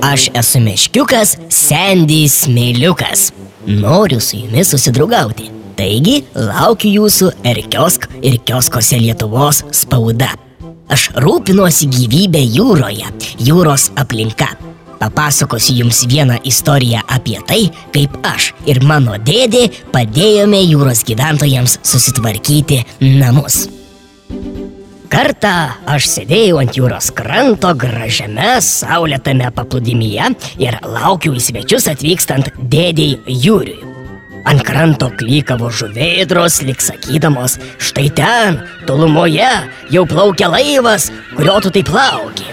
Aš esu meškiukas Sandy Smėliukas. Noriu su jumis susidraugauti. Taigi, laukiu jūsų ir kiosk ir kioskose Lietuvos spauda. Aš rūpinuosi gyvybę jūroje, jūros aplinka. Papasakosiu jums vieną istoriją apie tai, kaip aš ir mano dėdė padėjome jūros gyventojams susitvarkyti namus. Kartą aš sėdėjau ant jūros kranto gražiame saulėtame paplūdimyje ir laukiau į svečius atvykstant dėdėjai Jūriui. Ant kranto klykavo žuvėdros, lik sakydamos, štai ten, tolumoje, jau plaukia laivas, kurio tu taip lauki.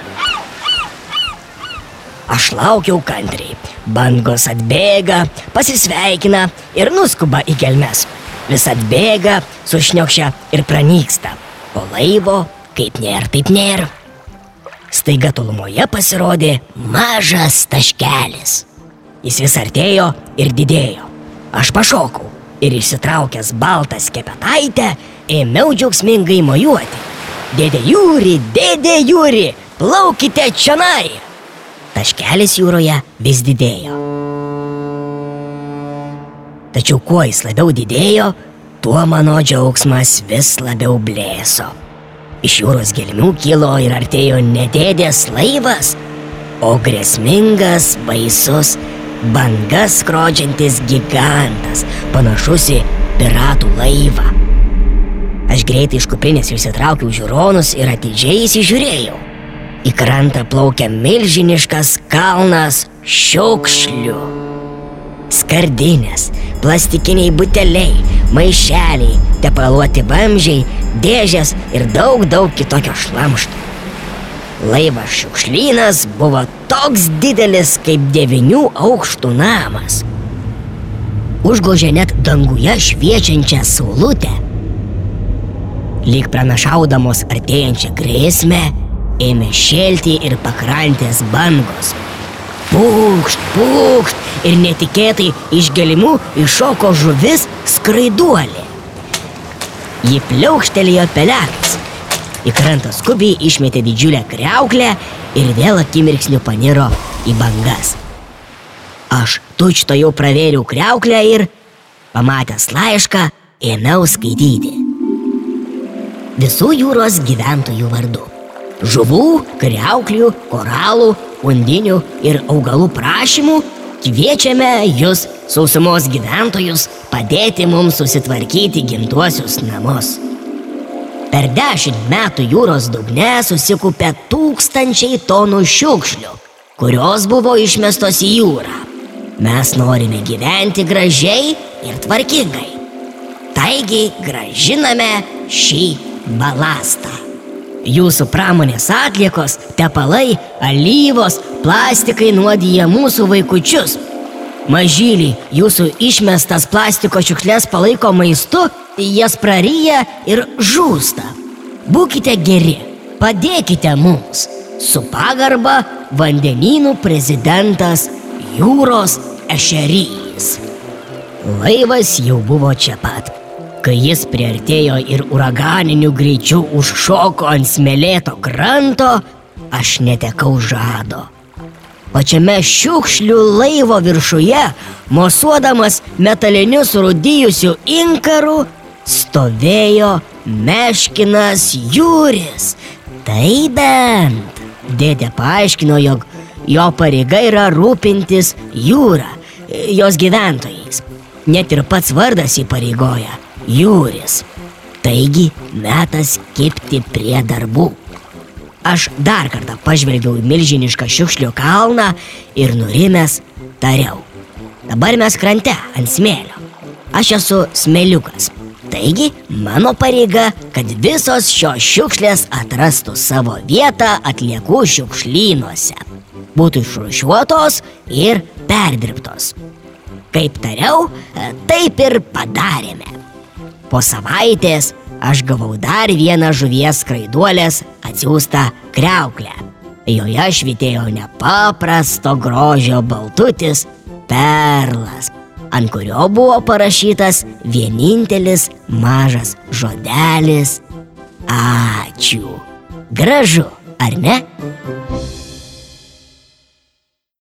Aš laukiau kantriai. Bangos atbėga, pasisveikina ir nuskuba į gelmes. Vis atbėga, sušniokšia ir pranyksta. O laivo, kaip nėr, taip nėr. Staiga tolumoje pasirodė mažas taškelis. Jis vis artėjo ir didėjo. Aš pašokau ir išsitraukęs baltą skepetaitę, ėmiau džiaugsmingai mojuoti. Dėdė Jūri, dėdė Jūri, plaukite čionai! Taškelis jūroje vis didėjo. Tačiau kuo jis labiau didėjo, tuo mano džiaugsmas vis labiau blėso. Iš jūros gelmių kilo ir artėjo ne dėdės laivas, o grėsmingas, baisus, bangas skrodžiantis gigantas, panašus į piratų laivą. Aš greitai iš kuprinės išsitraukiau žiūronus ir atidžiai įsižiūrėjau. Į krantą plaukia milžiniškas kalnas šiukšlių. Skardinės, plastikiniai buteliai, maišeliai, tepaluoti vamžiai, dėžės ir daug daug kitokio šlamšto. Laivas šiukšlynas buvo toks didelis kaip devinių aukštų namas. Užgožė net danguje šviečiančią saulutę. Lyg pranašaudamos artėjančią grėsmę, ėmė šėlti ir pakrantės bangos. Pūkšt, pūkšt ir netikėtai iš gelimų iššoko žuvis skraiduolė. Ji pliaukštelėjo pelekais. Į krantą skubiai išmetė didžiulę kreuklę ir vėl akimirksniu paniro į bangas. Aš tučto jau pravėriau kreuklę ir, pamatęs laišką, ėmiau skaityti. Visų jūros gyventojų vardu žuvų, kreuklių, koralų, undinių ir augalų prašymų kviečiame jūs, sausumos gyventojus, padėti mums susitvarkyti gimtuosius namus. Per dešimt metų jūros dugne susikupė tūkstančiai tonų šiukšlių, kurios buvo išmestos į jūrą. Mes norime gyventi gražiai ir tvarkingai. Taigi gražiname šį balastą. Jūsų pramonės atliekos, tepalai, alyvos, plastikai nuodija mūsų vaikučius. Mažyliai, jūsų išmestas plastiko šiukšlės palaiko maistu, jas praryja ir žūsta. Būkite geri, padėkite mums. Su pagarba vandenynų prezidentas jūros ešerys. Laivas jau buvo čia pat. Kai jis priartėjo ir uraganiniu greičiu užšoko ant smėlėto kranto, aš netekau žado. Pačiame šiukšlių laivo viršuje, mosuodamas metaliniu surūdijusiu inkaru, stovėjo meškinas jūris. Tai bent. Dėdė paaiškino, jog jo pareiga yra rūpintis jūra, jos gyventojais. Net ir pats vardas įpareigoja Jūris. Taigi metas kipti prie darbų. Aš dar kartą pažvelgiau į milžinišką šiukšlių kalną ir nurimęs tariau. Dabar mes krante ant smėlio. Aš esu smėliukas. Taigi mano pareiga, kad visos šios šiukšlės atrastų savo vietą atliekų šiukšlynuose. Būtų išrušiuotos ir perdirbtos. Kaip tariau, taip ir padarėme. Po savaitės aš gavau dar vieną žuvies skraiduolės atsiųstą kreuklę. Joje švitėjo nepaprasto grožio baltutis perlas, ant kurio buvo parašytas vienintelis mažas žodelis Ačiū. Gražu, ar ne?